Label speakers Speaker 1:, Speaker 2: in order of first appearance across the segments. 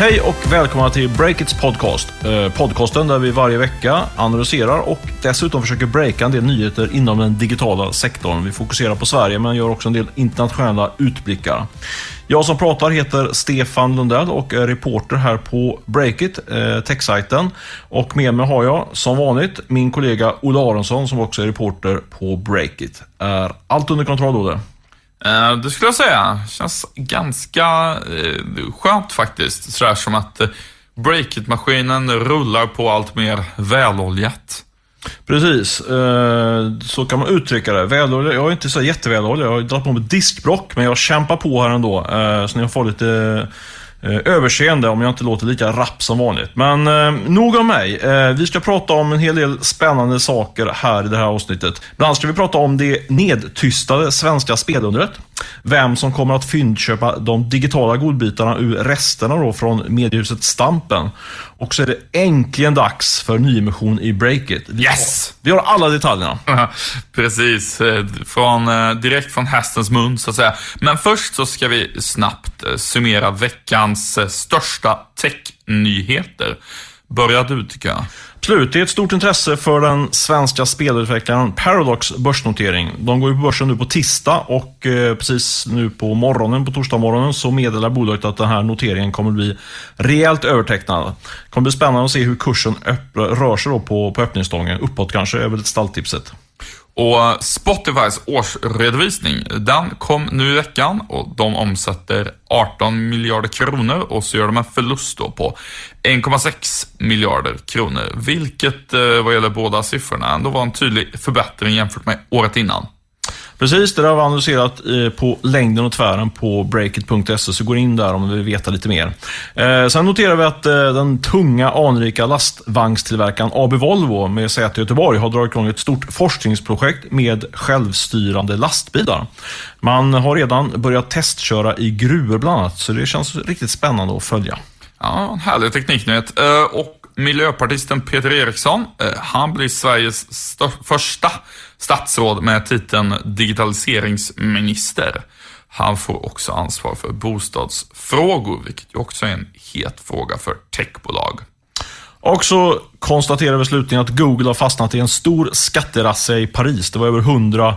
Speaker 1: Hej och välkomna till Breakits podcast. Eh, podcasten där vi varje vecka analyserar och dessutom försöker breaka en del nyheter inom den digitala sektorn. Vi fokuserar på Sverige men gör också en del internationella utblickar. Jag som pratar heter Stefan Lundell och är reporter här på Breakit, eh, techsajten. Och med mig har jag som vanligt min kollega Olle Aronsson som också är reporter på Breakit. Är allt under kontroll, Olle?
Speaker 2: Eh, det skulle jag säga. Känns ganska eh, skönt faktiskt. Sådär som att eh, Breakit-maskinen rullar på allt mer väloljat.
Speaker 1: Precis, eh, så kan man uttrycka det. Välolja, jag är inte så jättevälolja. Jag har dragit på mig diskbrock, men jag kämpar på här ändå. Eh, så ni får lite Eh, Eh, överseende om jag inte låter lika rapp som vanligt. Men eh, nog om mig. Eh, vi ska prata om en hel del spännande saker här i det här avsnittet. Bland annat ska vi prata om det nedtystade svenska spelundret. Vem som kommer att fyndköpa de digitala godbitarna ur resterna då från mediehuset Stampen. Och så är det äntligen dags för nyemission i Breakit.
Speaker 2: Vi yes!
Speaker 1: Har, vi har alla detaljerna.
Speaker 2: Precis, eh, från, eh, direkt från hästens mun så att säga. Men först så ska vi snabbt eh, summera veckans största technyheter. Börja du tycker jag.
Speaker 1: Slut. det är ett stort intresse för den svenska spelutvecklaren Paradox börsnotering. De går ju på börsen nu på tisdag och eh, precis nu på morgonen, på torsdag morgonen, så meddelar bolaget att den här noteringen kommer bli rejält övertecknad. Det kommer bli spännande att se hur kursen rör sig då på, på öppningsstången. Uppåt kanske är väl stalltipset.
Speaker 2: Och Spotifys årsredovisning, den kom nu i veckan och de omsätter 18 miljarder kronor och så gör de en förlust då på 1,6 miljarder kronor. Vilket eh, vad gäller båda siffrorna ändå var en tydlig förbättring jämfört med året innan.
Speaker 1: Precis, det där har vi analyserat eh, på längden och tvären på breakit.se, så gå in där om du vill veta lite mer. Eh, sen noterar vi att eh, den tunga anrika lastvagnstillverkaren AB Volvo med säte i Göteborg har dragit igång ett stort forskningsprojekt med självstyrande lastbilar. Man har redan börjat testköra i gruvor bland annat, så det känns riktigt spännande att följa.
Speaker 2: Ja, en härlig tekniknyhet. Eh, och miljöpartisten Peter Eriksson, eh, han blir Sveriges första statsråd med titeln digitaliseringsminister. Han får också ansvar för bostadsfrågor, vilket ju också är en het fråga för techbolag.
Speaker 1: Och så konstaterar vi slutligen att Google har fastnat i en stor skatterasse i Paris. Det var över 100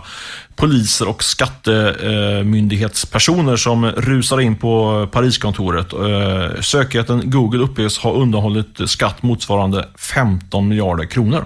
Speaker 1: poliser och skattemyndighetspersoner eh, som rusar in på Pariskontoret. Eh, Sökheten Google uppges ha undanhållit skatt motsvarande 15 miljarder kronor.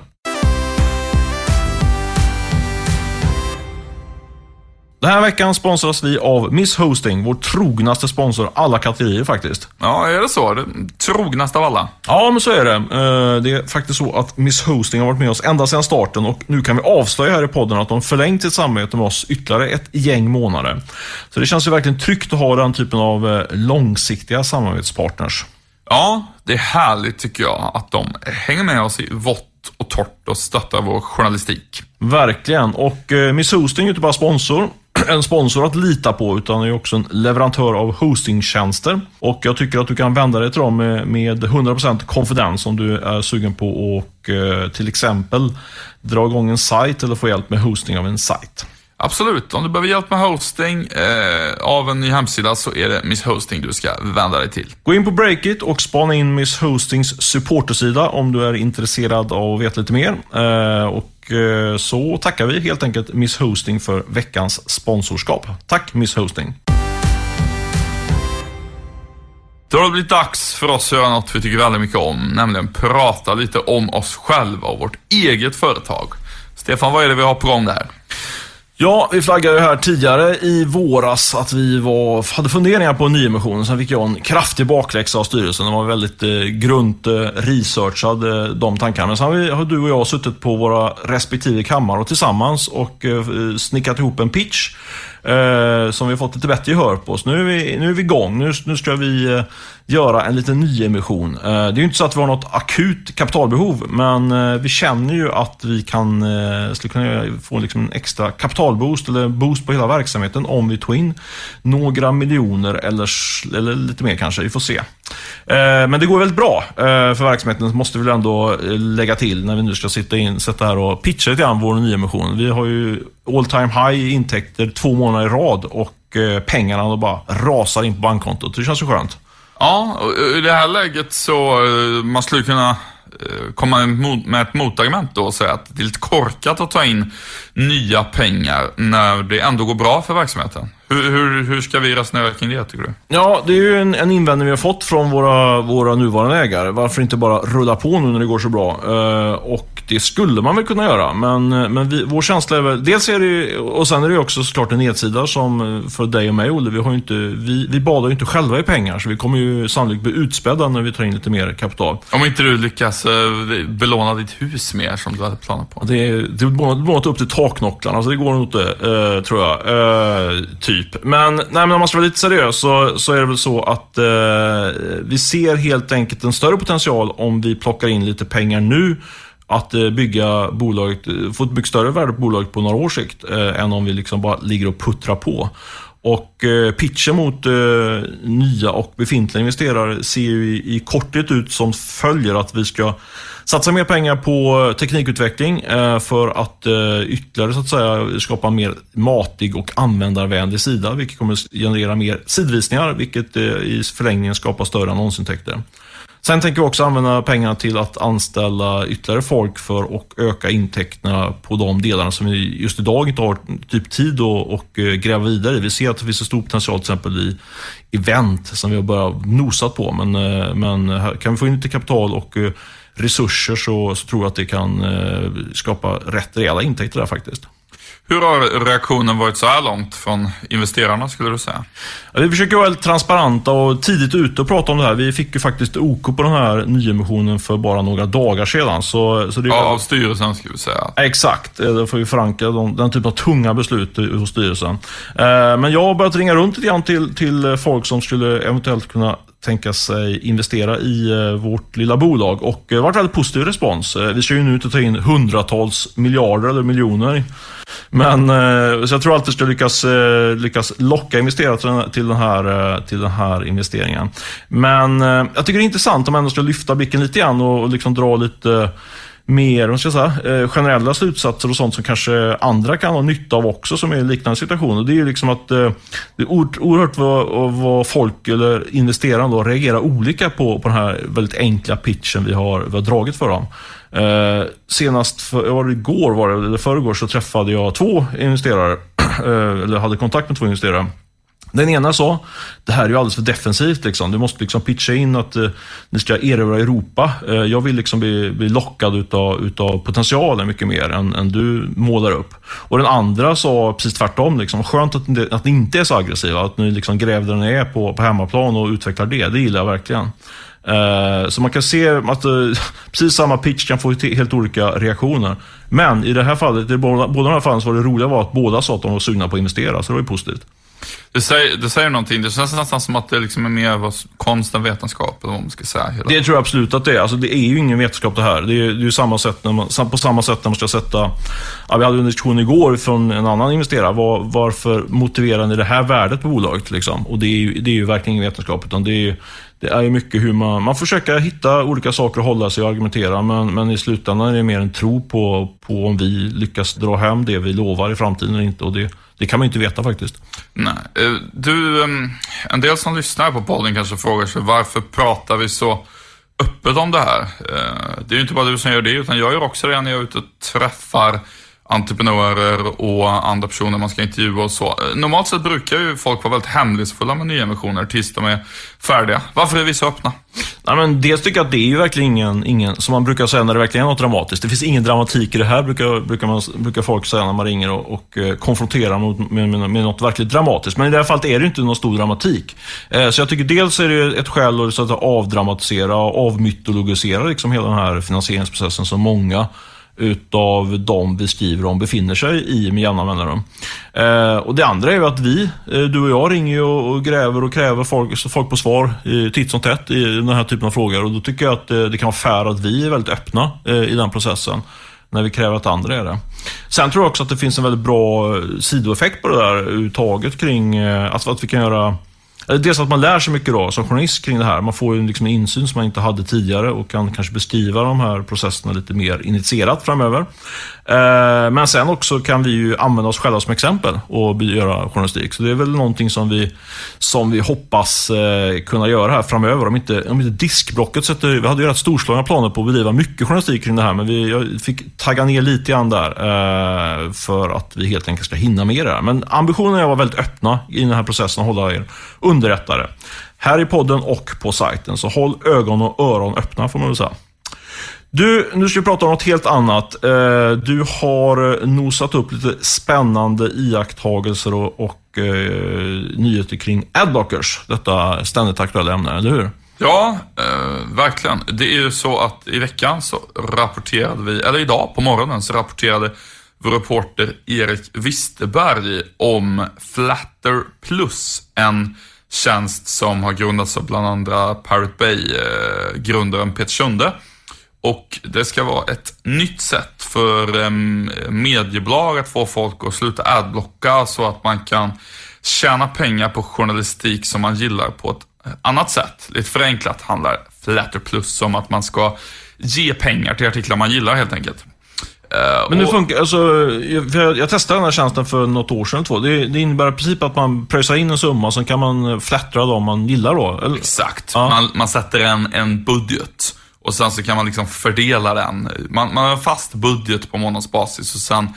Speaker 1: Den här veckan sponsras vi av Miss Hosting, vår trognaste sponsor alla kategorier faktiskt.
Speaker 2: Ja, är det så? Det trognaste av alla?
Speaker 1: Ja, men så är det. Eh, det är faktiskt så att Miss Hosting har varit med oss ända sedan starten och nu kan vi avslöja här i podden att de förlängt sitt samarbete med oss ytterligare ett gäng månader. Så det känns ju verkligen tryggt att ha den typen av eh, långsiktiga samarbetspartners.
Speaker 2: Ja, det är härligt tycker jag att de hänger med oss i vått och torrt och stöttar vår journalistik.
Speaker 1: Verkligen. Och eh, Miss Hosting är inte bara sponsor en sponsor att lita på, utan är också en leverantör av hostingtjänster. Och jag tycker att du kan vända dig till dem med, med 100% konfidens om du är sugen på att eh, till exempel dra igång en sajt eller få hjälp med hosting av en sajt.
Speaker 2: Absolut, om du behöver hjälp med hosting eh, av en ny hemsida så är det Miss Hosting du ska vända dig till.
Speaker 1: Gå in på Breakit och spana in Miss Hostings supportersida om du är intresserad av att veta lite mer. Eh, och Eh, så tackar vi helt enkelt Miss Hosting för veckans sponsorskap. Tack Miss Hosting!
Speaker 2: Då har det blivit dags för oss att göra något vi tycker väldigt mycket om, nämligen prata lite om oss själva och vårt eget företag. Stefan, vad är det vi har på gång där?
Speaker 1: Ja, vi flaggade ju här tidigare i våras att vi var, hade funderingar på en nyemission. Sen fick jag en kraftig bakläxa av styrelsen. Den var väldigt eh, grunt eh, researchad, eh, de tankarna. Men sen har, vi, har, du och jag suttit på våra respektive kammare och tillsammans och eh, snickat ihop en pitch eh, som vi har fått lite bättre gehör på. Så nu är vi, nu är vi igång. Nu, nu ska vi eh, göra en liten nyemission. Eh, det är ju inte så att vi har något akut kapitalbehov, men eh, vi känner ju att vi kan, eh, skulle kunna få liksom en extra kapitalboost eller boost på hela verksamheten om vi tog in några miljoner eller, eller lite mer kanske. Vi får se. Men det går väldigt bra för verksamheten, måste vi väl ändå lägga till när vi nu ska sitta, in, sätta här och pitcha lite grann vår nyemission. Vi har ju all time high i intäkter två månader i rad och pengarna bara rasar in på bankkontot. Det känns ju skönt.
Speaker 2: Ja, i det här läget så eh, man skulle kunna eh, komma med ett motargument då och säga att det är lite korkat att ta in nya pengar när det ändå går bra för verksamheten. Hur, hur, hur ska vi resonera kring det tycker du?
Speaker 1: Ja, det är ju en, en invändning vi har fått från våra, våra nuvarande ägare. Varför inte bara rulla på nu när det går så bra? Uh, och det skulle man väl kunna göra, men, men vi, vår känsla är väl... Dels är det och sen är det också såklart en nedsida som för dig och mig, Olle. Vi, har inte, vi, vi badar ju inte själva i pengar, så vi kommer ju sannolikt bli utspädda när vi tar in lite mer kapital.
Speaker 2: Om inte du lyckas uh, belåna ditt hus mer som du hade planer på?
Speaker 1: Det är, det är belånat upp till taknocklarna, så det går nog inte, uh, tror jag. typ typ. Men, nej, men om man ska vara lite seriös så, så är det väl så att eh, vi ser helt enkelt en större potential om vi plockar in lite pengar nu att eh, bygga bolaget, eh, få ett mycket större värde på bolaget på några års sikt eh, än om vi liksom bara ligger och puttrar på. Och eh, pitchen mot eh, nya och befintliga investerare ser ju i, i korthet ut som följer att vi ska satsa mer pengar på eh, teknikutveckling eh, för att eh, ytterligare så att säga, skapa en mer matig och användarvänlig sida, vilket kommer generera mer sidvisningar, vilket i förlängningen skapar större annonsintäkter. Sen tänker vi också använda pengarna till att anställa ytterligare folk för att öka intäkterna på de delarna som vi just idag inte har typ tid att gräva vidare i. Vi ser att det finns en stor potential till exempel i event som vi har börjat nosat på. Men, men kan vi få in lite kapital och resurser så, så tror jag att det kan eh, skapa rätt rejäla intäkter där faktiskt.
Speaker 2: Hur har reaktionen varit så här långt från investerarna skulle du säga?
Speaker 1: Ja, vi försöker vara transparenta och tidigt ute och prata om det här. Vi fick ju faktiskt OK på den här nyemissionen för bara några dagar sedan. Så, så det,
Speaker 2: ja, av styrelsen skulle vi säga.
Speaker 1: Exakt, eh, då får vi förankra de, den typen av tunga beslut hos styrelsen. Eh, men jag har börjat ringa runt lite grann till, till folk som skulle eventuellt kunna tänka sig investera i eh, vårt lilla bolag och det har varit väldigt positiv respons. Eh, vi ska ju nu inte ta in hundratals miljarder eller miljoner men så jag tror alltid ska lyckas, lyckas locka investerare till den, här, till den här investeringen. Men jag tycker det är intressant om man ändå ska lyfta blicken lite grann och liksom dra lite mer ska säga, eh, generella slutsatser och sånt som kanske andra kan ha nytta av också som är i liknande situationer. Det är ju liksom att eh, det är oerhört vad, vad folk eller investerarna då reagerar olika på, på den här väldigt enkla pitchen vi har, vi har dragit för dem. Eh, senast, för, var det igår var det, eller förrgår, så träffade jag två investerare. Eh, eller hade kontakt med två investerare. Den ena sa, det här är ju alldeles för defensivt. Liksom. Du måste liksom pitcha in att eh, ni ska erövra Europa. Eh, jag vill liksom bli, bli lockad utav, utav potentialen mycket mer än, än du målar upp. Och den andra sa precis tvärtom. Liksom, skönt att, ni, att ni inte är så aggressiva. Att ni liksom gräver där ni är på, på hemmaplan och utvecklar det. Det gillar jag verkligen. Eh, så man kan se att eh, precis samma pitch kan få helt olika reaktioner. Men i det här fallet, i båda, båda de här fallen så var det roliga var att båda sa att de var sugna på att investera, så det var ju positivt.
Speaker 2: Det säger, det säger någonting. Det känns nästan som att det liksom är mer konst än vetenskap. Eller vad man ska säga. Hela.
Speaker 1: Det tror jag absolut att det är. Alltså, det är ju ingen vetenskap det här. Det är, det är samma sätt när man, på samma sätt när man ska sätta... Ja, vi hade en diskussion igår från en annan investerare. Var, varför motiverar ni det här värdet på bolaget? Liksom? Och det är, ju, det är ju verkligen ingen vetenskap. Utan det är, det är mycket hur man... Man försöker hitta olika saker att hålla sig och argumentera. Men, men i slutändan är det mer en tro på, på om vi lyckas dra hem det vi lovar i framtiden eller inte. Och det, det kan man inte veta faktiskt.
Speaker 2: Nej. Eh, du, ehm, en del som lyssnar på podden kanske frågar sig varför pratar vi så öppet om det här? Eh, det är ju inte bara du som gör det, utan jag gör också det när jag är ute och träffar entreprenörer och andra personer man ska intervjua och så. Normalt sett brukar ju folk vara väldigt hemlighetsfulla med nyemissioner tills de är färdiga. Varför är vi så öppna?
Speaker 1: Nej, men dels tycker jag att det är ju verkligen ingen, ingen, som man brukar säga när det verkligen är något dramatiskt. Det finns ingen dramatik i det här, brukar, brukar, man, brukar folk säga när man ringer och, och eh, konfronterar med, med, med, med något verkligt dramatiskt. Men i det här fallet är det inte någon stor dramatik. Eh, så jag tycker dels är det ett skäl att, så att avdramatisera och avmytologisera liksom hela den här finansieringsprocessen som många utav de vi skriver om befinner sig i med jämna mellanrum. Eh, och det andra är ju att vi, eh, du och jag, ringer och, och gräver och kräver folk, folk på svar eh, titt som tätt i den här typen av frågor. Och då tycker jag att eh, det kan vara fair att vi är väldigt öppna eh, i den processen när vi kräver att andra är det. Sen tror jag också att det finns en väldigt bra eh, sidoeffekt på det där överhuvudtaget kring alltså att vi kan göra Eh, dels att man lär sig mycket då som journalist kring det här. Man får ju liksom en insyn som man inte hade tidigare och kan kanske beskriva de här processerna lite mer initierat framöver. Eh, men sen också kan vi ju använda oss själva som exempel och göra journalistik. Så det är väl någonting som vi, som vi hoppas eh, kunna göra här framöver. Om inte, om inte diskblocket sätter... Vi hade ju rätt storslagna planer på att bedriva mycket journalistik kring det här, men vi, jag fick tagga ner lite grann där för att vi helt enkelt ska hinna med det här. Men ambitionen är att vara väldigt öppna i den här processen och hålla er underrättare, Här i podden och på sajten, så håll ögon och öron öppna får man väl säga. Du, nu ska vi prata om något helt annat. Eh, du har nosat upp lite spännande iakttagelser och, och eh, nyheter kring adblockers. Detta ständigt aktuella ämne, eller hur?
Speaker 2: Ja, eh, verkligen. Det är ju så att i veckan så rapporterade vi, eller idag på morgonen så rapporterade vår reporter Erik Wisterberg om Flatter Plus, en tjänst som har grundats av bland andra Pirate Bay-grundaren eh, Peter Sunde. Och det ska vara ett nytt sätt för ehm, mediebolag att få folk att sluta adblocka så att man kan tjäna pengar på journalistik som man gillar på ett annat sätt. Lite förenklat handlar Flatter Plus om att man ska ge pengar till artiklar man gillar helt enkelt.
Speaker 1: Uh, Men det funkar, alltså, jag, jag, testade den här tjänsten för något år sedan två. Det, det innebär i princip att man pröjsar in en summa sen kan man flättra dem man gillar då?
Speaker 2: Eller? Exakt. Ja. Man, man sätter en, en budget. Och sen så kan man liksom fördela den. Man, man har en fast budget på månadsbasis och sen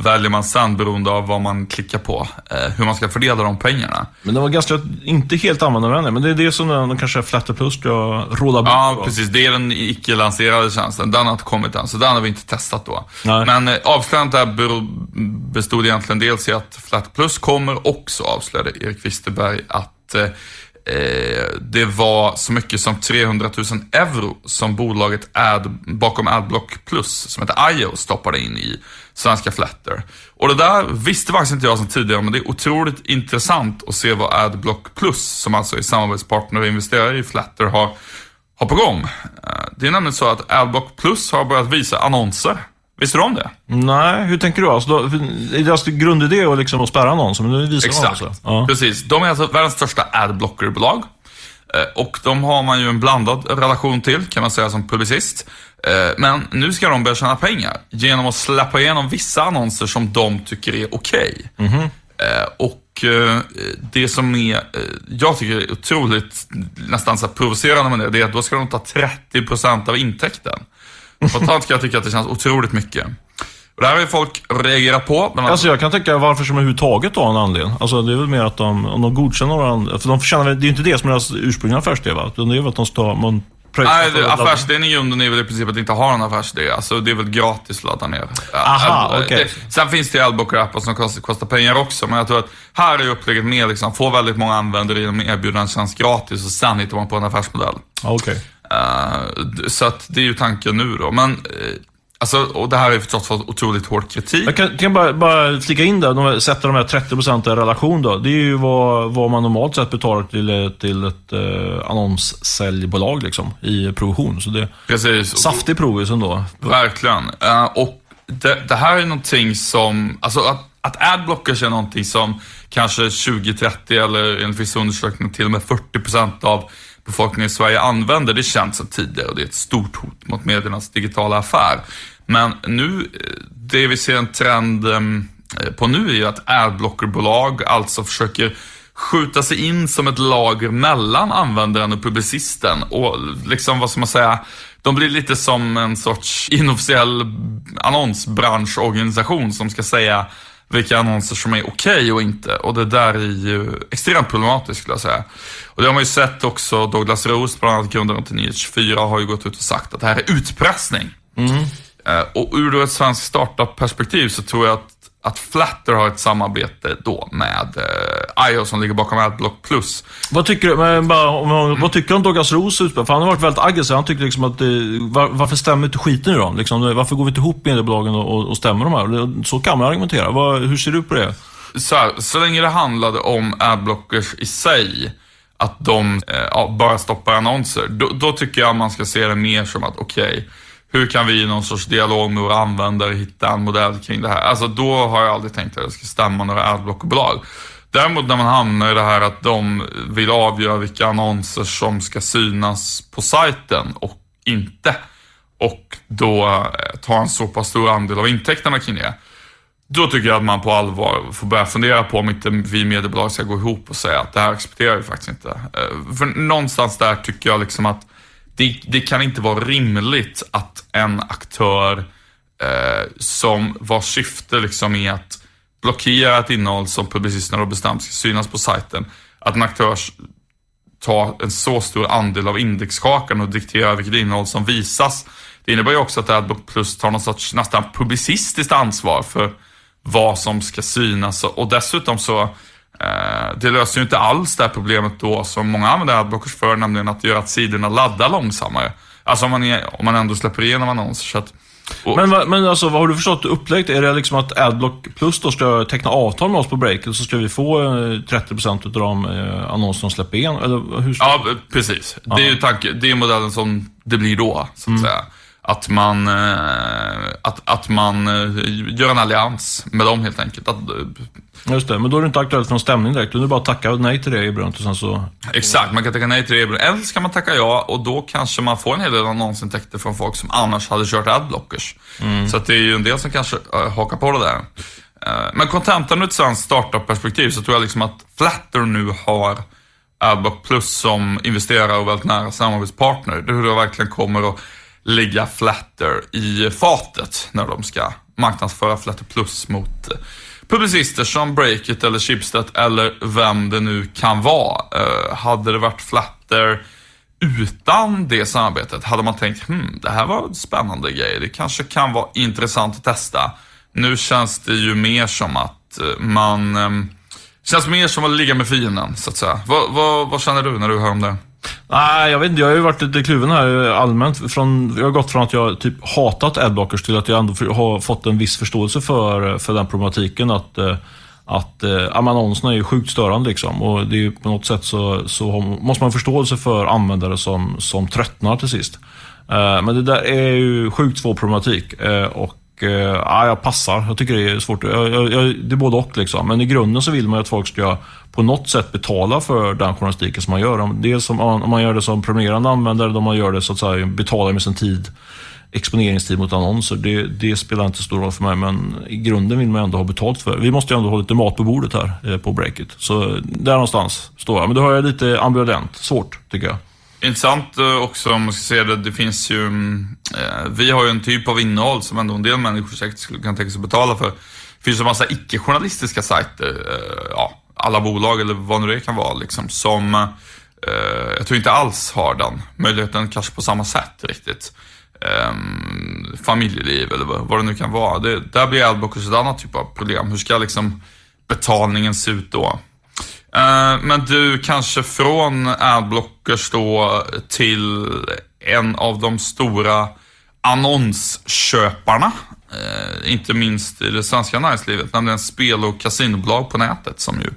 Speaker 2: väljer man sen beroende av vad man klickar på, eh, hur man ska fördela de pengarna.
Speaker 1: Men det var ganska, inte helt användarvänlig, men det är det som den, kanske Flatter Plus ska råda bort
Speaker 2: Ja, på. precis. Det är den icke-lanserade tjänsten. Den har inte kommit än, så den har vi inte testat då. Nej. Men eh, avslöjandet där bestod egentligen dels i att Flatter Plus kommer, också avslöjade Erik Wisterberg att eh, det var så mycket som 300 000 euro som bolaget ad, bakom Adblock Plus, som heter IO, stoppade in i svenska Flatter. Och det där visste faktiskt inte jag som tidigare, men det är otroligt intressant att se vad Adblock Plus, som alltså är samarbetspartner och investerare i Flatter, har, har på gång. Eh, det är nämligen så att Adblock Plus har börjat visa annonser Visste du om det?
Speaker 1: Nej, hur tänker du? Alltså, då, är deras grundidé att, liksom, att spärra annonser? Men visar
Speaker 2: Exakt, ja. precis. De är alltså världens största adblockerbolag. Eh, och de har man ju en blandad relation till, kan man säga som publicist. Eh, men nu ska de börja tjäna pengar genom att släppa igenom vissa annonser som de tycker är okej. Okay. Mm -hmm. Och det som är, jag tycker är otroligt nästan så provocerande med det, det är att då ska de ta 30% av intäkten. Spontant kan jag tycka att det känns otroligt mycket. Och det här har ju folk reagerat på.
Speaker 1: Men alltså jag kan tycka varför som överhuvudtaget har en anledning. Alltså det är väl mer att de, om de godkänner några För de förtjänar, det är ju inte det som är deras ursprungliga affärsidé va? Det är väl att de ska, man
Speaker 2: Nej, det, affärsidén i grunden är väl i princip att inte ha en affärsidé. Alltså det är väl gratis att ladda ner.
Speaker 1: Aha, okay.
Speaker 2: Sen finns det ju Adblocker-appar som kostar, kostar, pengar också, men jag tror att här är upplägget mer liksom, få väldigt många användare genom att erbjuda en tjänst gratis och sen hittar man på en affärsmodell.
Speaker 1: Okay.
Speaker 2: Uh, så att det är ju tanken nu då. Men, uh, alltså, och det här har ju förstås fått otroligt hård kritik.
Speaker 1: Jag kan, kan bara, bara flika in där, de sätter de här 30 procenten i relation då. Det är ju vad, vad man normalt sett betalar till, till ett uh, annonssäljbolag liksom, i provision. Så det
Speaker 2: Precis.
Speaker 1: saftig provis ändå.
Speaker 2: Verkligen. Uh, och det, det, här är någonting som, alltså att, att adblockers är någonting som kanske 20-30 eller enligt vissa undersökningar till och med 40 procent av befolkningen i Sverige använder, det känns sedan tidigare och det är ett stort hot mot mediernas digitala affär. Men nu, eh, det vi ser en trend ehm, eh, på nu är ju att adblockerbolag alltså försöker skjuta sig in som ett lager mellan användaren och publicisten och liksom, vad ska man säga, de blir lite som en sorts inofficiell annonsbranschorganisation som ska säga vilka annonser som är okej okay och inte. Och det där är ju extremt problematiskt skulle jag säga. Och det har man ju sett också, Douglas Roos, bland annat grundaren till Nyhets24, har ju gått ut och sagt att det här är utpressning. Mm. Och ur ett svenskt startup-perspektiv så tror jag att att Flatter har ett samarbete då med eh, IO som ligger bakom Adblock Plus.
Speaker 1: Vad tycker du, men bara, om, vad tycker du om Douglas Roos utspel? För han har varit väldigt aggressiv. Han tycker liksom att det, var, varför stämmer inte skiten nu då? Liksom, varför går vi inte ihop mediebolagen och, och, och stämmer de här? Så kan man argumentera. Vad, hur ser du på det?
Speaker 2: Så, här, så länge det handlade om adblockers i sig, att de eh, bara stoppar annonser, då, då, tycker jag man ska se det mer som att okej, okay, hur kan vi i någon sorts dialog med våra användare hitta en modell kring det här? Alltså då har jag aldrig tänkt att jag ska stämma några adblockbolag. Däremot när man hamnar i det här att de vill avgöra vilka annonser som ska synas på sajten och inte. Och då eh, ta en så pass stor andel av intäkterna kring det. Då tycker jag att man på allvar får börja fundera på om inte vi mediebolag ska gå ihop och säga att det här accepterar vi faktiskt inte. Eh, för någonstans där tycker jag liksom att det, det kan inte vara rimligt att en aktör eh, som vars syfte liksom är att blockera ett innehåll som publicisterna har bestämt ska synas på sajten, att en aktör tar en så stor andel av indexkakan och dikterar vilket innehåll som visas. Det innebär ju också att Adblock Plus tar någon sorts nästan publicistiskt ansvar för vad som ska synas och dessutom så det löser ju inte alls det här problemet då som många använder adblockers för, nämligen att göra att sidorna laddar långsammare. Alltså om man, är, om man ändå släpper igenom annonser. Så att,
Speaker 1: och, men, men alltså, vad har du förstått upplägget? Är det liksom att Adblock Plus då ska teckna avtal med oss på Breaket så ska vi få 30% av de eh, annonser de släpper igen? Eller hur ska...
Speaker 2: Ja, precis. Det är ju tanke, det är modellen som det blir då, så att mm. säga att man, eh, att, att man eh, gör en allians med dem helt enkelt. Att,
Speaker 1: eh, Just det, men då är det inte aktuellt för någon stämning direkt. Du bara tacka nej till det erbjudandet och sen så...
Speaker 2: Exakt, man kan tacka nej till det erbjudandet. Eller så kan man tacka ja och då kanske man får en hel del annonsintäkter från folk som annars hade kört adblockers. Mm. Så att det är ju en del som kanske hakar på det där. Men kontentan ur ett svenskt startup-perspektiv så tror jag liksom att Flatter nu har Adblock Plus som investerare och väldigt nära samarbetspartner. Det är hur det verkligen kommer att ligga Flatter i fatet när de ska marknadsföra Flatter Plus mot eh, publicister som Breakit eller Schibsted eller vem det nu kan vara. Eh, hade det varit Flatter utan det samarbetet hade man tänkt, hmm, det här var spännande grejer. Det kanske kan vara intressant att testa. Nu känns det ju mer som att eh, man, eh, känns mer som att ligga med fienden, så att säga. Vad, vad, vad känner du när du hör om det?
Speaker 1: Nej, jag vet inte. Jag har ju varit lite kluven här allmänt. Från, jag har gått från att jag typ hatat adblockers till att jag ändå har fått en viss förståelse för, för den problematiken. Att, eh, att äh, annonserna är ju sjukt störande liksom. Och det är på något sätt så, så måste man ha förståelse för användare som, som tröttnar till sist. Äh, men det där är ju sjukt svår problematik. Äh, och ja, jag passar. Jag tycker det är svårt. Jag, jag, det är både och liksom. Men i grunden så vill man ju att folk ska på något sätt betala för den journalistiken som man gör. Dels om man, om man gör det som prenumererande användare, om man gör det så att säga, betalar med sin tid, exponeringstid mot annonser. Det, det, spelar inte stor roll för mig, men i grunden vill man ändå ha betalt för Vi måste ju ändå ha lite mat på bordet här eh, på breaket. Så där någonstans står jag. Men då har jag lite ambivalent. Svårt, tycker jag.
Speaker 2: Intressant eh, också om man ska säga det, det finns ju, mm, eh, vi har ju en typ av innehåll som ändå en del människor säkert skulle kunna tänka sig betala för. Det finns ju en massa icke-journalistiska sajter, eh, ja, alla bolag eller vad nu det kan vara liksom, som eh, jag tror inte alls har den möjligheten kanske på samma sätt riktigt. Eh, familjeliv eller vad, vad det nu kan vara. Det, där blir Adblockers ett annat typ av problem. Hur ska liksom betalningen se ut då? Eh, men du, kanske från Adblockers då till en av de stora annonsköparna eh, inte minst i det svenska näringslivet, nämligen spel och kasinobolag på nätet som ju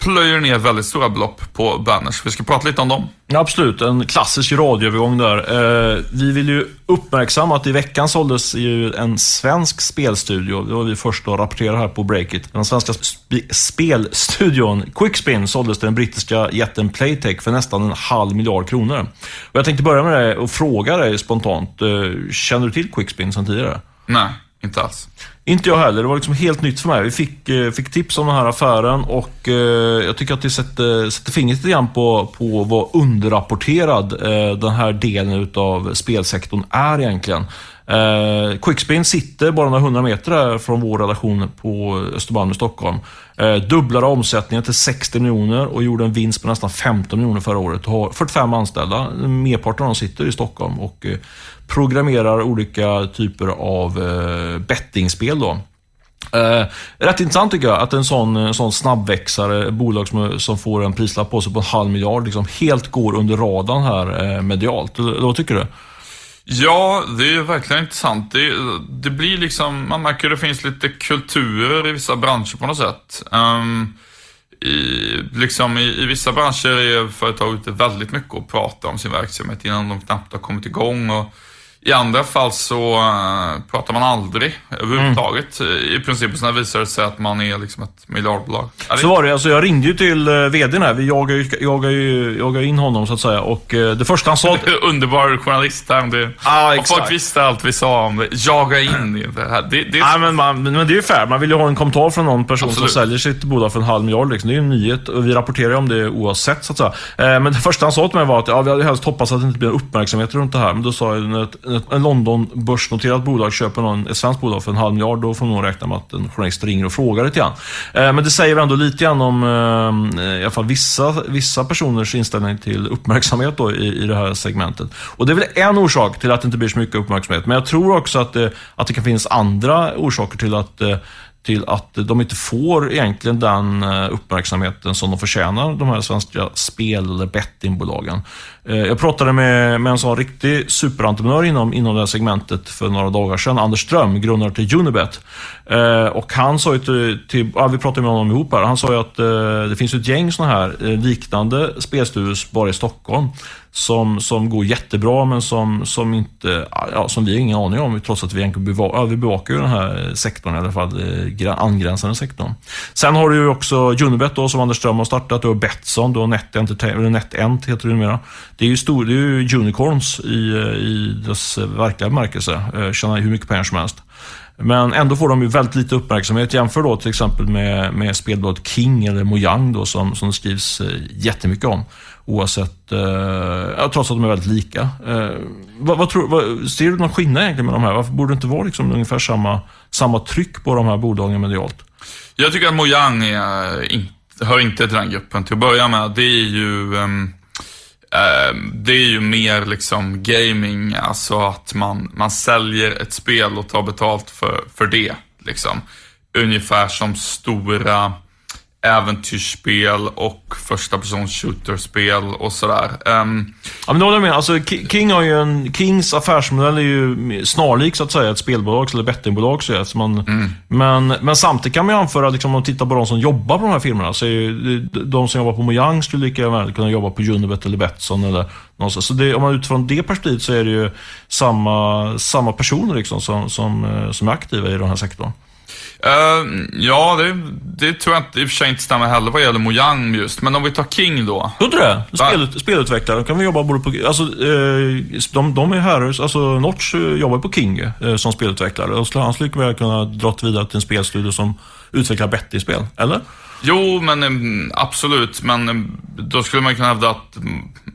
Speaker 2: plöjer ner väldigt stora belopp på banners. Vi ska prata lite om dem.
Speaker 1: Ja, absolut, en klassisk radioövergång där. Eh, vi vill ju uppmärksamma att i veckan såldes ju en svensk spelstudio. Det var vi först att rapportera här på Breakit. Den svenska sp spelstudion Quickspin såldes till den brittiska jätten Playtech för nästan en halv miljard kronor. Och jag tänkte börja med det och fråga dig spontant. Eh, känner du till Quickspin sedan tidigare?
Speaker 2: Nej. Inte alls.
Speaker 1: Inte jag heller. Det var liksom helt nytt för mig. Vi fick, eh, fick tips om den här affären och eh, jag tycker att det sätter, sätter fingret lite grann på, på vad underrapporterad eh, den här delen av spelsektorn är egentligen. Eh, Quickspin sitter bara några hundra meter från vår redaktion på Östermalm i Stockholm. Eh, dubblade omsättningen till 60 miljoner och gjorde en vinst på nästan 15 miljoner förra året. Och har 45 anställda. Merparten av dem sitter i Stockholm och eh, programmerar olika typer av eh, bettingspel. Då. Eh, rätt intressant tycker jag att en sån, en sån snabbväxare, bolag som, som får en prislapp på sig på en halv miljard, liksom helt går under radarn här eh, medialt. Vad tycker du?
Speaker 2: Ja, det är verkligen intressant. Det, det blir liksom, man märker att det finns lite kulturer i vissa branscher på något sätt. Um, i, liksom i, i, vissa branscher är företag ute väldigt mycket och pratar om sin verksamhet innan de knappt har kommit igång. Och i andra fall så uh, pratar man aldrig överhuvudtaget. Mm. I princip så visar det sig att man är liksom ett miljardbolag.
Speaker 1: Så var det. Alltså, jag ringde ju till uh, vdn här. Vi jagade ju, jagade ju jagade in honom så att säga. Och uh, det första han sa...
Speaker 2: Underbar journalist här. Det, ah, exakt. folk visste allt vi sa om det. Jaga in det här. Det, det...
Speaker 1: Ah, men, man, men det är ju fair. Man vill ju ha en kommentar från någon person Absolut. som säljer sitt bolag för en halv miljard. Liksom. Det är ju en nyhet och vi rapporterar om det oavsett så att säga. men det första han sa till mig var att ja, vi hade helst hoppats att det inte blir uppmärksamhet runt det här. Men då sa jag ett en London börsnoterat bolag köper någon, ett svenskt bolag för en halv miljard, då får man nog räkna med att en journalist ringer och frågar lite grann. Eh, men det säger ändå lite grann om eh, i alla fall vissa, vissa personers inställning till uppmärksamhet då i, i det här segmentet. Och det är väl en orsak till att det inte blir så mycket uppmärksamhet. Men jag tror också att det, att det kan finnas andra orsaker till att eh, till att de inte får egentligen den eh, uppmärksamheten som de förtjänar, de här svenska spel eller bettingbolagen. Eh, jag pratade med, med en sån riktig superentreprenör inom, inom det här segmentet för några dagar sedan, Anders Ström, grundare till Unibet. Eh, och han sa ju till, till ja, vi pratade med honom ihop här, han sa ju att eh, det finns ett gäng såna här eh, liknande spelstudios bara i Stockholm som, som går jättebra men som, som, inte, ja, som vi har ingen aning om trots att vi, bevakar, ja, vi bevakar ju den här sektorn, i alla fall angränsande sektorn. Sen har du ju också Unibet då, som Anders Ström har startat, du har Betsson, du har Net, NetEnt heter det numera. Det är ju, stor, det är ju unicorns i, eh, i dess eh, verkliga bemärkelse, eh, tjänar hur mycket pengar som helst. Men ändå får de ju väldigt lite uppmärksamhet. Jämför då till exempel med, med spelbolaget King eller Mojang då, som, som det skrivs jättemycket om. Oavsett, eh, trots att de är väldigt lika. Eh, vad, vad tror, vad, ser du någon skillnad egentligen med de här? Varför borde det inte vara liksom ungefär samma, samma tryck på de här bolagen medialt?
Speaker 2: Jag tycker att Mojang är, in, hör inte till den gruppen. Till att börja med, det är ju um, Ehm, det är ju mer liksom gaming, alltså att man, man säljer ett spel och tar betalt för, för det. Liksom. Ungefär som stora äventyrsspel och första persons shooterspel och sådär. Um,
Speaker 1: ja, men det håller jag med. Alltså, King har ju en, Kings affärsmodell är ju snarlik så att säga ett spelbolag eller bettingbolag. Så att man, mm. men, men samtidigt kan man ju anföra, liksom, om man tittar på de som jobbar på de här firmorna, så ju, de som jobbar på Mojang skulle lika väl kunna jobba på Unibet eller Betsson eller någonstans. Så det, om man utifrån det perspektivet så är det ju samma, samma personer liksom, som, som, eh, som är aktiva i den här sektorn.
Speaker 2: Uh, ja, det, det, tror jag inte, i och för sig inte stämmer heller vad gäller Mojang just. Men om vi tar King då.
Speaker 1: Tror du det? Spel, spelutvecklare. kan vi jobba både på... Alltså, eh, de, de är här, alltså Notch jobbar på King eh, som spelutvecklare. Och han skulle väl kunna dra vidare till en spelstudio som utvecklar Betty-spel, eller?
Speaker 2: Jo, men absolut. Men då skulle man kunna hävda att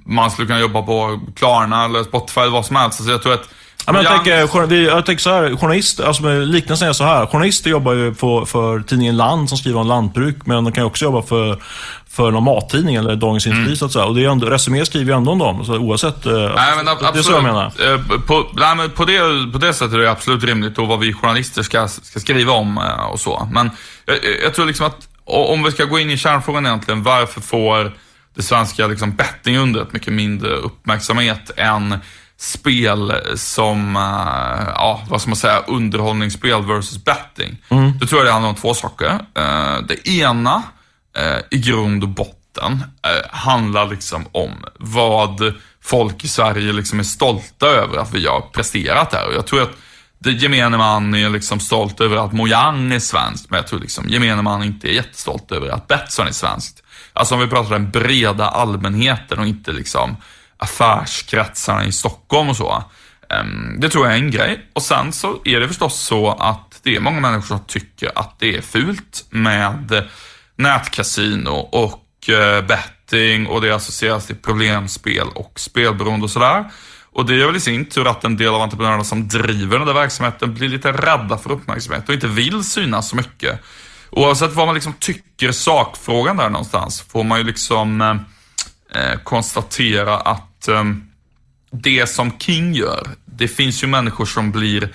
Speaker 2: man skulle kunna jobba på Klarna eller Spotify vad som helst. Alltså jag tror att
Speaker 1: Ja, men jag, tänker, jag tänker så här, journalist, alltså liknelsen är så här. Journalister jobbar ju på, för tidningen Land som skriver om lantbruk, men de kan ju också jobba för, för någon mattidning eller Dagens Industri mm. så att säga. Och det är ändå, Resumé skriver ju ändå om dem, så oavsett. Eh, nej, men absolut, det är så jag menar.
Speaker 2: Eh, på, nej, men på, det, på det sättet är det absolut rimligt och vad vi journalister ska, ska skriva om eh, och så. Men jag, jag tror liksom att om vi ska gå in i kärnfrågan egentligen, varför får det svenska liksom bettingundret mycket mindre uppmärksamhet än spel som, uh, ja, vad ska man säga, underhållningsspel versus betting. Mm. Då tror jag det handlar om två saker. Uh, det ena, uh, i grund och botten, handlar liksom om vad folk i Sverige liksom är stolta över att vi har presterat här. Och jag tror att det gemene man är liksom stolt över att Mojang är svenskt, men jag tror liksom gemene man inte är jättestolt över att Betsson är svenskt. Alltså om vi pratar den breda allmänheten och inte liksom affärskretsarna i Stockholm och så. Ehm, det tror jag är en grej. Och sen så är det förstås så att det är många människor som tycker att det är fult med nätkasino och eh, betting och det associeras till problemspel och spelberoende och sådär. Och det gör väl i sin tur att en del av entreprenörerna som driver den där verksamheten blir lite rädda för uppmärksamhet och inte vill synas så mycket. Oavsett vad man liksom tycker sakfrågan där någonstans får man ju liksom Eh, eh konstatera att eh, det som King gör, det finns ju människor som blir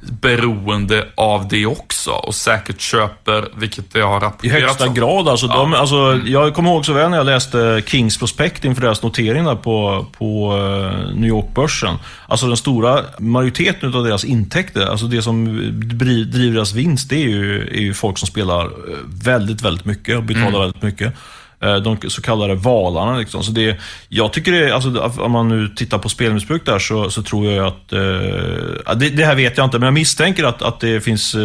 Speaker 2: beroende av det också och säkert köper, vilket jag har rapporterat
Speaker 1: I högsta grad alltså. Ja. De, alltså mm. Jag kommer ihåg så väl när jag läste Kings prospekt inför deras notering där på, på uh, New York-börsen. Alltså den stora majoriteten av deras intäkter, alltså det som driver deras vinst, det är ju, är ju folk som spelar väldigt, väldigt mycket och betalar mm. väldigt mycket. Eh, de så kallade valarna. Liksom. Så det, jag tycker det, alltså, om man nu tittar på spelmissbruk där så, så tror jag att, eh, det, det, här vet jag inte, men jag misstänker att, att det finns eh,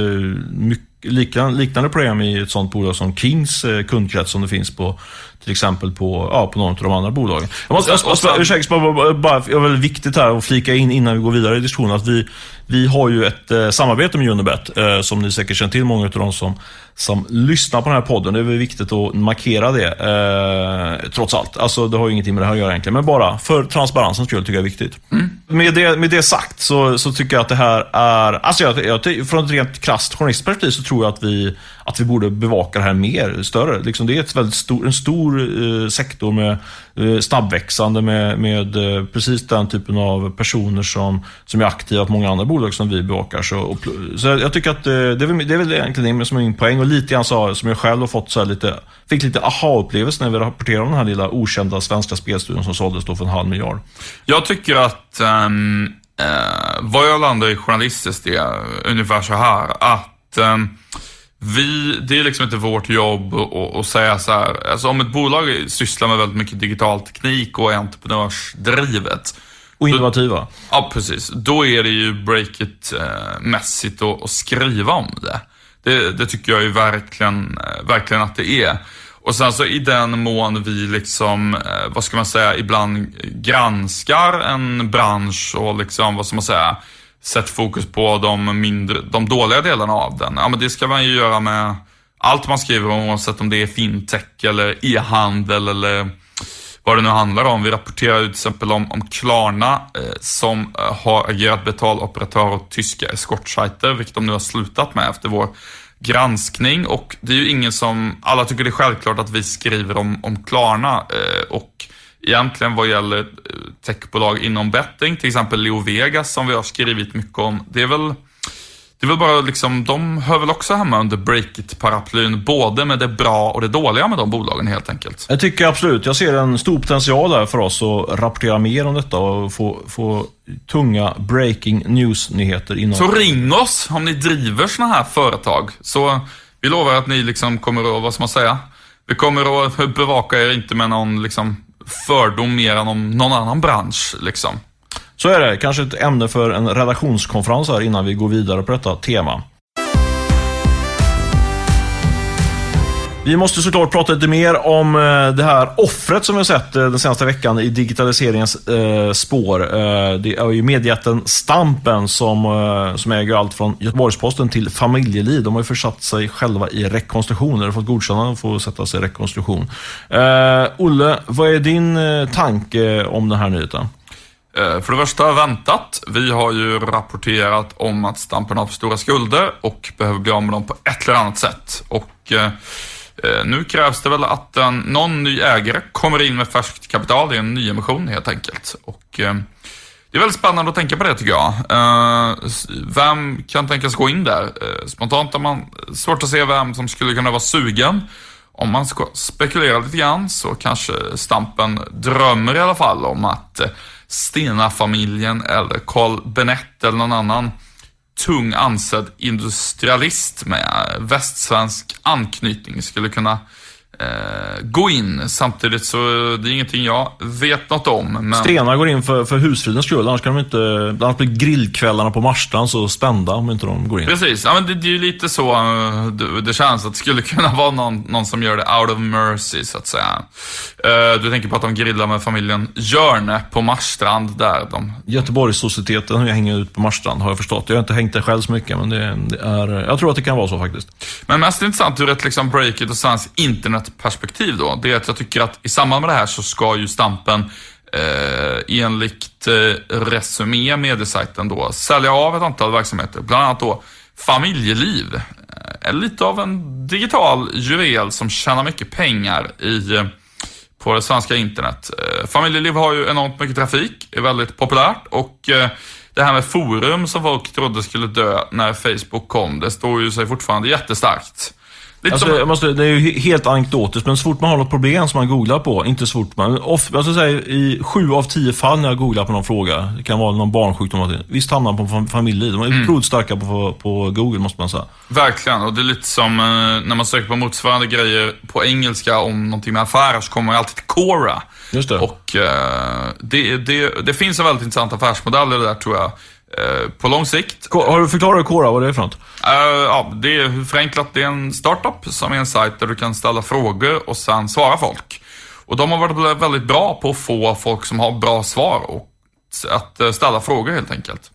Speaker 1: mycket liknande, liknande problem i ett sånt bolag som Kings eh, kundkrets som det finns på till exempel på, ja, på någon av de andra bolagen. Jag måste, jag, jag, ursäkta, bara, bara, det är väldigt viktigt här att flika in innan vi går vidare i diskussionen att vi, vi har ju ett eh, samarbete med Unibet eh, som ni säkert känner till, många av de som, som lyssnar på den här podden. Det är väl viktigt att markera det, eh, trots allt. Alltså, det har ju ingenting med det här att göra egentligen, men bara för transparensens skull tycker jag är viktigt. Mm. Med, det, med det sagt så, så tycker jag att det här är, alltså jag, jag, från ett rent krasst journalistperspektiv så tror jag att vi, att vi borde bevaka det här mer, större. Liksom det är ett väldigt stor, en stor eh, sektor med eh, snabbväxande med, med eh, precis den typen av personer som, som är aktiva på många andra bolag som vi bevakar. Så, och, så jag tycker att eh, det, är väl, det är väl egentligen det som är min poäng och lite grann så, som jag själv har fått så här lite, fick lite aha-upplevelse när vi rapporterade om den här lilla okända svenska spelstudion som såldes då för en halv miljard.
Speaker 2: Jag tycker att eh, um, uh, vad jag landar i journalistiskt är ungefär så här att um, vi, det är liksom inte vårt jobb att säga så här, alltså om ett bolag sysslar med väldigt mycket digital teknik och är entreprenörsdrivet.
Speaker 1: Och innovativa. Då,
Speaker 2: ja, precis. Då är det ju breakit-mässigt att, att skriva om det. det. Det tycker jag ju verkligen, eh, verkligen att det är. Och sen så i den mån vi liksom, eh, vad ska man säga, ibland granskar en bransch och liksom, vad ska man säga, sätt fokus på de, mindre, de dåliga delarna av den. Ja, men det ska man ju göra med allt man skriver om, oavsett om det är fintech eller e-handel eller vad det nu handlar om. Vi rapporterar till exempel om, om Klarna eh, som eh, har agerat betaloperatör åt tyska eskortsajter, vilket de nu har slutat med efter vår granskning. Och det är ju ingen som, alla tycker det är självklart att vi skriver om, om Klarna eh, och egentligen vad gäller eh, techbolag inom betting, till exempel Leo Vegas som vi har skrivit mycket om. Det är väl, det är väl bara liksom, de hör väl också hemma under Breakit-paraplyn, både med det bra och det dåliga med de bolagen helt enkelt.
Speaker 1: Jag tycker absolut, jag ser en stor potential där för oss att rapportera mer om detta och få, få tunga breaking news-nyheter inom...
Speaker 2: Så ring oss om ni driver sådana här företag. Så vi lovar att ni liksom kommer att, vad ska man säga? Vi kommer att bevaka er, inte med någon liksom fördom mer än om någon annan bransch. Liksom.
Speaker 1: Så är det. Kanske ett ämne för en redaktionskonferens här innan vi går vidare på detta tema. Vi måste såklart prata lite mer om eh, det här offret som vi har sett eh, den senaste veckan i digitaliseringens eh, spår. Det är ju mediejätten Stampen som, som äger allt från Göteborgs-Posten till Familjeliv. De har ju försatt sig själva i rekonstruktion, eller fått godkännande att få sätta sig i rekonstruktion. Olle, vad är din tanke om den här nyheten?
Speaker 2: Eh, för det första väntat. Vi har ju rapporterat om att Stampen har för stora skulder och behöver bli av med dem på ett eller annat sätt. Och eh, eh, nu krävs det väl att en, någon ny ägare kommer in med färskt kapital i en nyemission helt enkelt. Och, det är väldigt spännande att tänka på det tycker jag. Vem kan tänkas gå in där? Spontant har man svårt att se vem som skulle kunna vara sugen. Om man ska spekulera lite grann så kanske Stampen drömmer i alla fall om att Stena-familjen eller Carl Benett eller någon annan tung ansedd industrialist med västsvensk anknytning skulle kunna gå in. Samtidigt så det är ingenting jag vet något om. Men...
Speaker 1: Stena går in för, för husfridens skull, annars kan de inte... Annars blir grillkvällarna på Marstrand så spända om inte de går in.
Speaker 2: Precis, ja, men det, det är ju lite så eh, det, det, känns. Att det skulle kunna vara någon, någon som gör det out of mercy, så att säga. Uh, du tänker på att de grillar med familjen Jörne på Marstrand där. De...
Speaker 1: Göteborgssocieteten hänger ut på Marstrand, har jag förstått. Jag har inte hängt där själv så mycket, men det, det, är... Jag tror att det kan vara så faktiskt.
Speaker 2: Men mest intressant ur ett liksom breakit och svenskt internet perspektiv då, det är att jag tycker att i samband med det här så ska ju Stampen eh, enligt eh, Resumé, mediesajten då, sälja av ett antal verksamheter. Bland annat då Familjeliv. Eh, lite av en digital juvel som tjänar mycket pengar i, eh, på det svenska internet. Eh, familjeliv har ju enormt mycket trafik, är väldigt populärt och eh, det här med forum som folk trodde skulle dö när Facebook kom, det står ju sig fortfarande jättestarkt. Lite
Speaker 1: Alltså,
Speaker 2: som,
Speaker 1: jag måste, det är ju helt anekdotiskt, men så fort man har något problem som man googlar på, inte så fort man... Off, jag skulle säga i sju av tio fall när jag googlar på någon fråga, det kan vara någon barnsjukdom, visst hamnar man på fam- familjeliv. De är
Speaker 2: Mm.
Speaker 1: starka på, på Google, måste man säga.
Speaker 2: verkligen, och det är lite som eh, när man söker på motsvarande grejer på engelska om någonting med affärer så kommer man alltid till Quora.
Speaker 1: Just det.
Speaker 2: Och eh, det, det, det finns en väldigt intressant affärsmodell i det där tror jag. Eh, på lång sikt.
Speaker 1: Har du förklarat Quora, vad det är för något?
Speaker 2: Eh, ja, det är förenklat, det är en startup som är en sajt där du kan ställa frågor och sen svara folk. Och de har varit väldigt bra på att få folk som har bra svar och att eh, ställa frågor helt enkelt.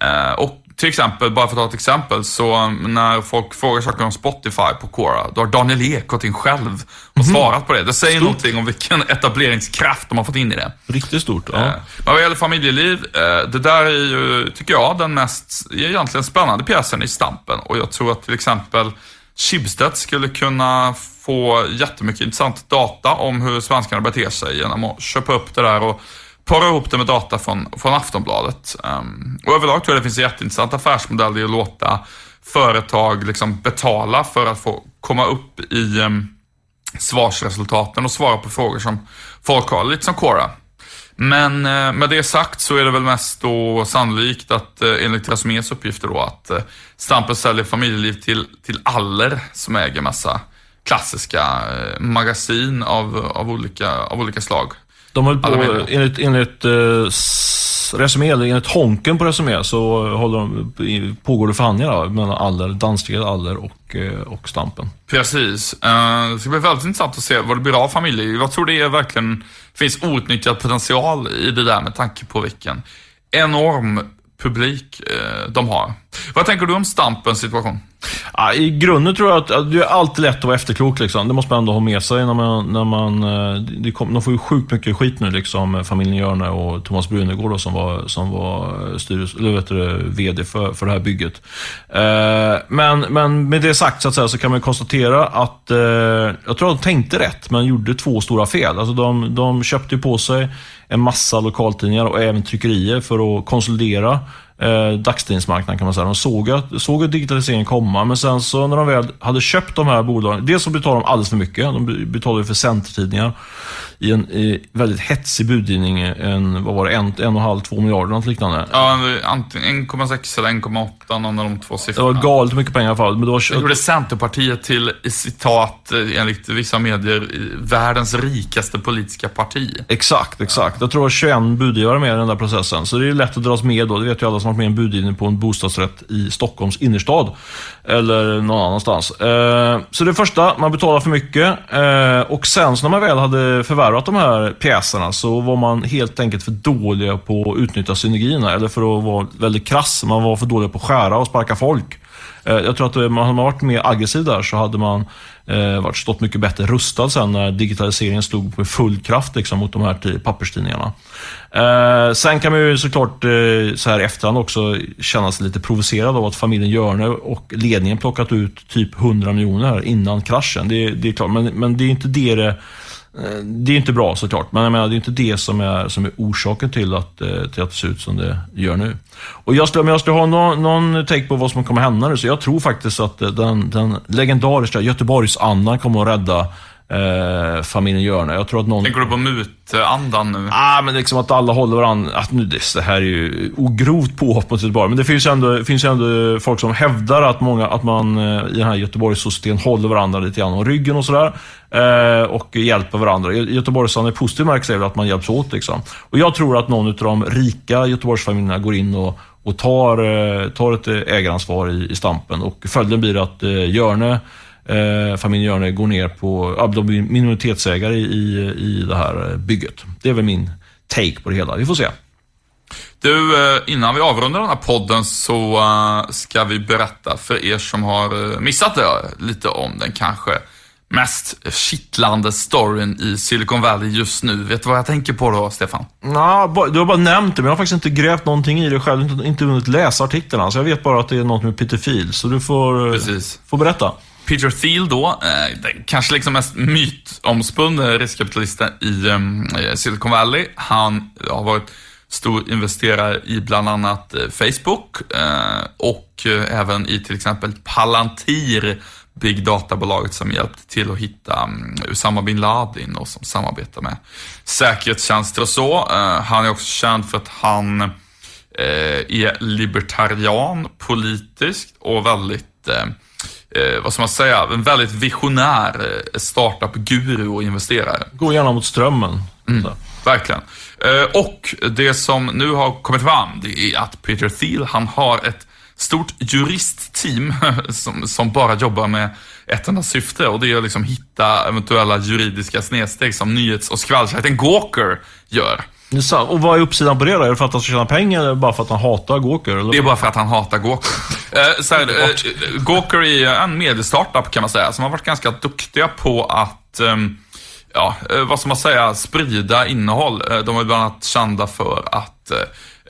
Speaker 2: Eh, och till exempel, bara för att ta ett exempel, så um, när folk frågar saker om Spotify på Quora, då har Daniel Ek gått in själv och svarat på det. Det säger någonting om vilken etableringskraft de har fått in i det.
Speaker 1: Riktigt stort. Ja.
Speaker 2: Eh, Men vad gäller familjeliv, eh, det där är ju, tycker jag, den mest egentligen spännande pjäsen i Stampen. Och jag tror att till exempel Schibsted skulle kunna få jättemycket intressant data om hur svenskarna beter sig genom att köpa upp det där och para ihop det med data från, från Aftonbladet. Um, och överlag tror jag det finns en jätteintressant affärsmodell i att låta företag liksom betala för att få komma upp i um, svarsresultaten och svara på frågor som folk har, lite som Quora. Men eh, med det sagt så är det väl mest då sannolikt att eh, enligt Resumés uppgifter då att eh, Stampen säljer familjeliv till, till Aller som äger massa klassiska eh, magasin av, av, olika, av olika slag.
Speaker 1: De höll på, enligt, enligt eh, Resumé, eller enligt Honken på Resumé, så håller de, pågår det förhandlingar mellan Aller, danska Aller och, eh, och Stampen.
Speaker 2: Precis. Eh, Det ska bli väldigt intressant att se vad det blir av familjeliv. Jag tror det är verkligen finns outnyttjad potential i det där med tanke på vilken enorm publik eh, de har. Vad tänker du om Stampens situation?
Speaker 1: Ja, I grunden tror jag att, att det är alltid lätt att vara efterklok. Liksom. Det måste man ändå ha med sig. När man, när man, eh, det kom, de får ju sjukt mycket skit nu, liksom, familjen Hjörne och Thomas Brunegård då, som var, som var eh, styrelse, eller vet du, VD för, för det här bygget. Eh, men, men med det sagt så, att säga, så kan man konstatera att eh, jag tror att de tänkte rätt, men gjorde två stora fel. Alltså de, de köpte ju på sig en massa lokaltidningar och även tryckerier för att konsolidera eh, dagstidningsmarknaden kan man säga. De såg att, såg att digitaliseringen komma, men sen så när de väl hade köpt de här bolagen, dels så betalade de alldeles för mycket. De be- betalade ju för centertidningar i en i väldigt hetsig budgivning, en, vad var det, en, en och en halv, två miljarder, något liknande.
Speaker 2: Ja, antingen 1,6 eller 1,8, någon av de två
Speaker 1: Det var
Speaker 2: siffrorna.
Speaker 1: galet mycket pengar i alla fall. Men det var,
Speaker 2: Det gjorde Centerpartiet till, citat, eh, enligt vissa medier, världens rikaste politiska parti.
Speaker 1: Exakt, exakt. Jag tror det var 21 budgivare med i den där processen. Så det är lätt att dras med då. Det vet ju alla som varit med i en budgivning på en bostadsrätt i Stockholms innerstad. Eller någon annanstans. Eh, så det första, man betalar för mycket. Eh, och sen så när man väl hade förvärvat de här pjäserna så var man helt enkelt för dåliga på att utnyttja synergierna. Eller för att vara väldigt krass, man var för dåliga på att skära och sparka folk. Eh, jag tror att man hade man varit mer aggressiv där så hade man eh, varit stått mycket bättre rustad sen när digitaliseringen slog med full kraft liksom, mot de här papperstidningarna. Eh, sen kan man ju såklart eh, så här i efterhand också känna sig lite provocerad av att familjen Hjörne och ledningen plockat ut typ 100 miljoner här innan kraschen. Det, det är klart, men, men det är inte det det det är inte bra såklart, men jag menar, det är inte det som är, som är orsaken till att, eh, till att det ser ut som det gör nu. Och jag skulle, om jag skulle ha någon, någon take på vad som kommer hända nu, så jag tror faktiskt att eh, den, den legendariska Göteborgs-Anna kommer att rädda eh, familjen Hjörne. Jag tror att någon...
Speaker 2: Tänker du på mutandan nu?
Speaker 1: Ah, men liksom att alla håller varandra. Att nu, det, här är ju ogrovt påhopp mot Göteborg. Men det finns ju ändå, finns ju ändå folk som hävdar att, många, att man eh, i den här Göteborgssocieteten håller varandra lite grann om ryggen och sådär. Eh, och hjälper varandra. I Göteborgsand är positiv märks är väl att man hjälps åt. Liksom. Och jag tror att någon av de rika Göteborgsfamiljerna går in och, och tar, eh, tar ett eh, ägaransvar i, i stampen. Och följden blir att eh, Hjörne Eh, familjen Hjörne går ner på, ja, de blir minoritetsägare i, i, det här eh, bygget. Det är väl min take på det hela. Vi får se.
Speaker 2: Du, eh, innan vi avrundar den här podden så eh, ska vi berätta för er som har missat det lite om den kanske mest kittlande storyn i Silicon Valley just nu. Vet du vad jag tänker på då, Stefan?
Speaker 1: Ba- du har bara nämnt det, men jag har faktiskt inte grävt någonting i det själv. Inte, inte hunnit läsa artiklarna. Så jag vet bara att det är något med Peter Thiel. Så du får,
Speaker 2: Precis.
Speaker 1: får berätta.
Speaker 2: Peter Thiel då, eh, kanske liksom mest mytomspunne eh, riskkapitalisten i ehm, eh, Silicon Valley. Han eh, har varit stor investerare i bland annat eh, Facebook eh, och eh, även i till exempel Palantir big data-bolaget som hjälpte till att hitta um, Usama bin Laden och som samarbetar med säkerhetstjänster och så. Eh, han är också känd för att han är libertarian politiskt och väldigt eh, vad ska man säga, en väldigt visionär eh, startup-guru och investerare.
Speaker 1: Går gärna mot strömmen.
Speaker 2: Mm, verkligen. Eh, och det som nu har kommit fram, det är att Peter Thiel, han har ett stort juristteam som, som bara jobbar med ett enda syfte och det är att liksom hitta eventuella juridiska snedsteg som nyhets och skvallsajten Gawker gör.
Speaker 1: Och vad är uppsidan på det då? Är det för att han ska tjäna pengar eller bara för att han hatar Gawker? Eller?
Speaker 2: Det är bara för att han hatar Gawker. eh, så här, eh, Gawker är en mediestartup kan man säga, som har varit ganska duktiga på att eh, ja, eh, vad ska man säga, sprida innehåll. Eh, de är bland annat kända för att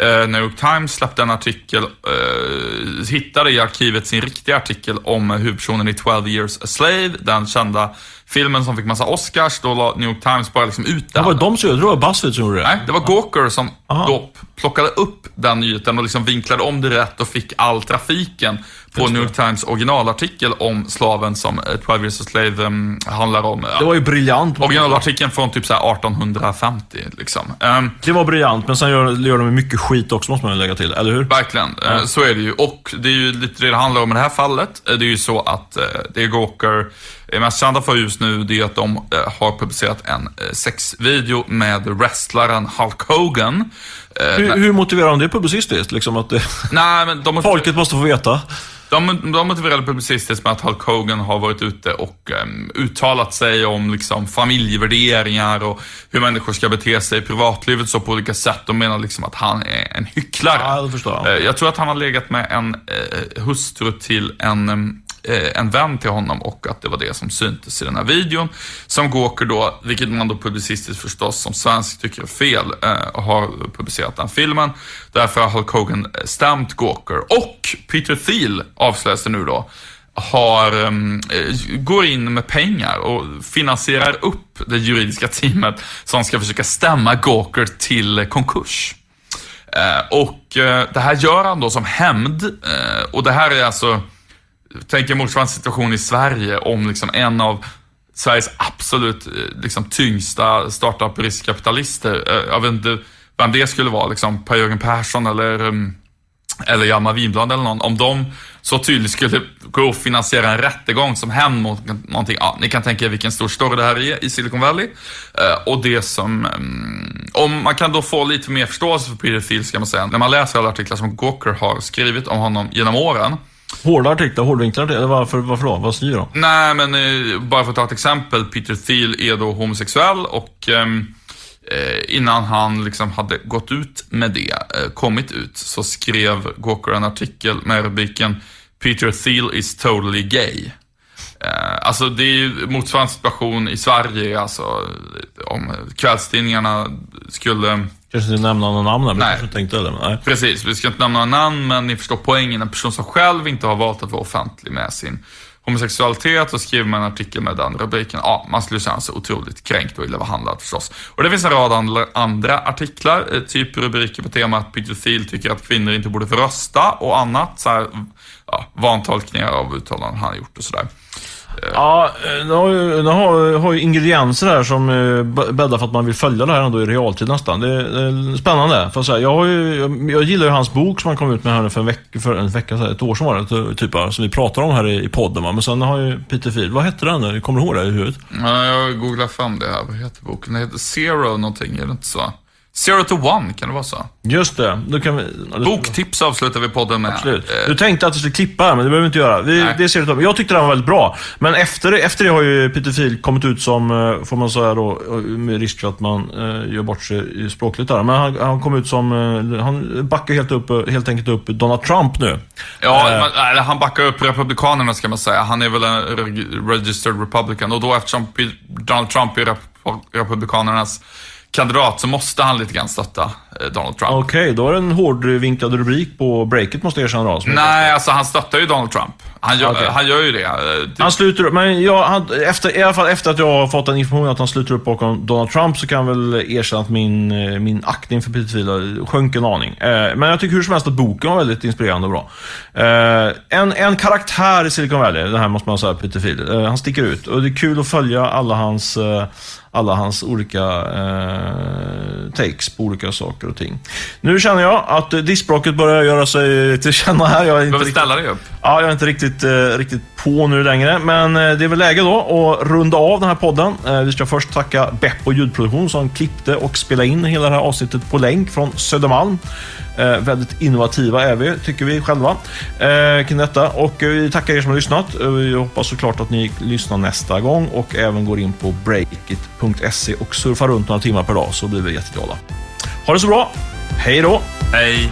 Speaker 2: eh, New York Times släppte en artikel, eh, hittade i arkivet sin riktiga artikel om huvudpersonen i 12 years a slave, den kända filmen som fick massa Oscars, då la New York Times bara liksom ut den.
Speaker 1: Det var de som gjorde det? Var Buzzfeed som gjorde det?
Speaker 2: Nej, det var Gawker som Aha. då plockade upp den nyheten och liksom vinklade om det rätt och fick all trafiken på New York Times originalartikel om slaven som 12 Years a Slave um, handlar om.
Speaker 1: Det var ju briljant.
Speaker 2: Originalartikeln från typ så 1850 liksom. Um,
Speaker 1: det var briljant, men sen gör, gör de mycket skit också måste man lägga till, eller hur?
Speaker 2: Verkligen, ja. uh, så är det ju. Och det är ju lite det det handlar om i det här fallet. Det är ju så att uh, det är Gawker är mest kända för just nu det är att de uh, har publicerat en sexvideo med wrestlaren Hulk Hogan.
Speaker 1: Hur, hur, motiverar de det publicistiskt? Liksom att det...
Speaker 2: Nej, men de
Speaker 1: Folket måste få veta.
Speaker 2: De, de motiverade publicistiskt med att Hulk Hogan har varit ute och um, uttalat sig om liksom, familjevärderingar och hur människor ska bete sig i privatlivet så på olika sätt. De menar liksom att han är en hycklare.
Speaker 1: Ja, det förstår jag.
Speaker 2: Uh, jag tror att han har legat med en uh, hustru till en um, Eh, Eh, en vän till honom och att det var det som syntes i den här videon. Som Gawker då, vilket man då publicistiskt förstås som svensk tycker är fel, eh, har publicerat den filmen. Därför har Hulk Hogan eh, stämt Gawker. Och Peter Thiel avslöjas det nu då har, ehm, eh, går in med pengar och finansierar upp det juridiska teamet som ska försöka stämma Gawker till konkurs. Och det här gör han då som hämnd. Och det här är alltså Tänk er motsvarande situation i Sverige om liksom en av Sveriges absolut eh, liksom, tyngsta startup-riskkapitalister. Eh, jag vet inte vem det skulle vara, liksom Per-Jörgen Persson eller, mm, eller Hjalmar Winblad eller någon. Om de så tydligt skulle gå och finansiera en rättegång som hämnd mot någonting. Ja, ni kan tänka er vilken stor story det här är i Silicon Valley. Eh, och det som, mm, om man kan då få lite mer förståelse för Peter Thiel ska man säga. När man läser alla artiklar som Gawker har skrivit om honom genom åren
Speaker 1: Hårda artiklar, hårdvinklade artiklar? Varför, varför då? Vad styr de?
Speaker 2: Nej, men eh, bara för att ta ett exempel. Peter Thiel är då homosexuell och ehm, eh, innan han liksom hade gått ut med det, eh, kommit ut, så skrev Gawker en artikel med rubriken Peter Thiel is totally gay. Eh, alltså det är ju motsvarande situation i Sverige, alltså om kvällstidningarna skulle
Speaker 1: Kanske inte nämna några namn här, men nej. tänkte det. Nej.
Speaker 2: Precis, vi ska inte nämna några namn, men ni förstår poängen. En person som själv inte har valt att vara offentlig med sin homosexualitet och skriver man en artikel med den rubriken, ja, man skulle känna sig otroligt kränkt och illa behandlad förstås. Och det finns en rad andra artiklar, eh, typ rubriker på temat Thiel tycker att kvinnor inte borde få rösta och annat, så här, ja, vantolkningar av uttalanden han har gjort och sådär.
Speaker 1: Ja, eh, den har ju, har, har ju ingredienser här som eh, bäddar för att man vill följa det här ändå i realtid nästan. Det är, det är spännande. För att säga. Jag, har ju, jag, jag, gillar ju hans bok som han kom ut med här för en vecka, för en vecka ett år sedan var det, typ, som vi pratar om här i, i podden. Men sen har ju Peter Field, vad hette den? Kommer du ihåg det i huvudet?
Speaker 2: Ja, jag googlar fram det här. Vad heter boken? Den heter Zero någonting, är det inte så? Zero to one, kan det vara så?
Speaker 1: Just det. Då kan vi,
Speaker 2: Boktips avslutar vi podden med.
Speaker 1: Absolut. Eh. Du tänkte att du skulle klippa här, men det behöver vi inte göra. Vi, det ser ut Jag tyckte den var väldigt bra. Men efter, efter det har ju Peter Thiel kommit ut som, eh, får man säga då, eh, med risk för att man gör bort sig språkligt där. Men han, han kom ut som, han backar helt, upp, helt enkelt upp Donald Trump nu.
Speaker 2: Ja, eh. man, han backar upp Republikanerna ska man säga. Han är väl en registered Republican. Och då eftersom Donald Trump är Republikanernas kandidat så måste han lite grann stötta eh, Donald Trump.
Speaker 1: Okej, då är det en hårdvinklad rubrik på breaket måste jag erkänna då.
Speaker 2: Nej, alltså han stöttar ju Donald Trump. Han gör,
Speaker 1: Okej.
Speaker 2: han gör ju det. Eh.
Speaker 1: Han sluter upp, men jag, han, efter, i alla fall efter att jag har fått den informationen att han sluter upp bakom Donald Trump så kan jag väl erkänna att min, eh, min aktning för Peter Thiel sjönk en aning. Men jag tycker hur som helst att boken var väldigt inspirerande och bra. En, en karaktär i Silicon Valley, det här måste man säga, Peter Thiel. Han sticker ut och det är kul att följa alla hans, alla hans olika eh, takes på olika saker och ting. Nu känner jag att diskbråcket börjar göra sig till känna här. Jag är inte riktigt...
Speaker 2: ställa dig upp.
Speaker 1: Ja, jag är inte riktigt, eh, riktigt på nu längre, men eh, det är väl läge då att runda av den här podden. Eh, vi ska först tacka Beppo ljudproduktion som klippte och spelade in hela det här avsnittet på länk från Södermalm. Eh, väldigt innovativa är vi, tycker vi själva, eh, kring detta. Och eh, vi tackar er som har lyssnat. Eh, Jag hoppas såklart att ni lyssnar nästa gång och även går in på breakit.se och surfa runt några timmar per dag så blir vi jätteglada. Ha det så bra. Hej då!
Speaker 2: Hej.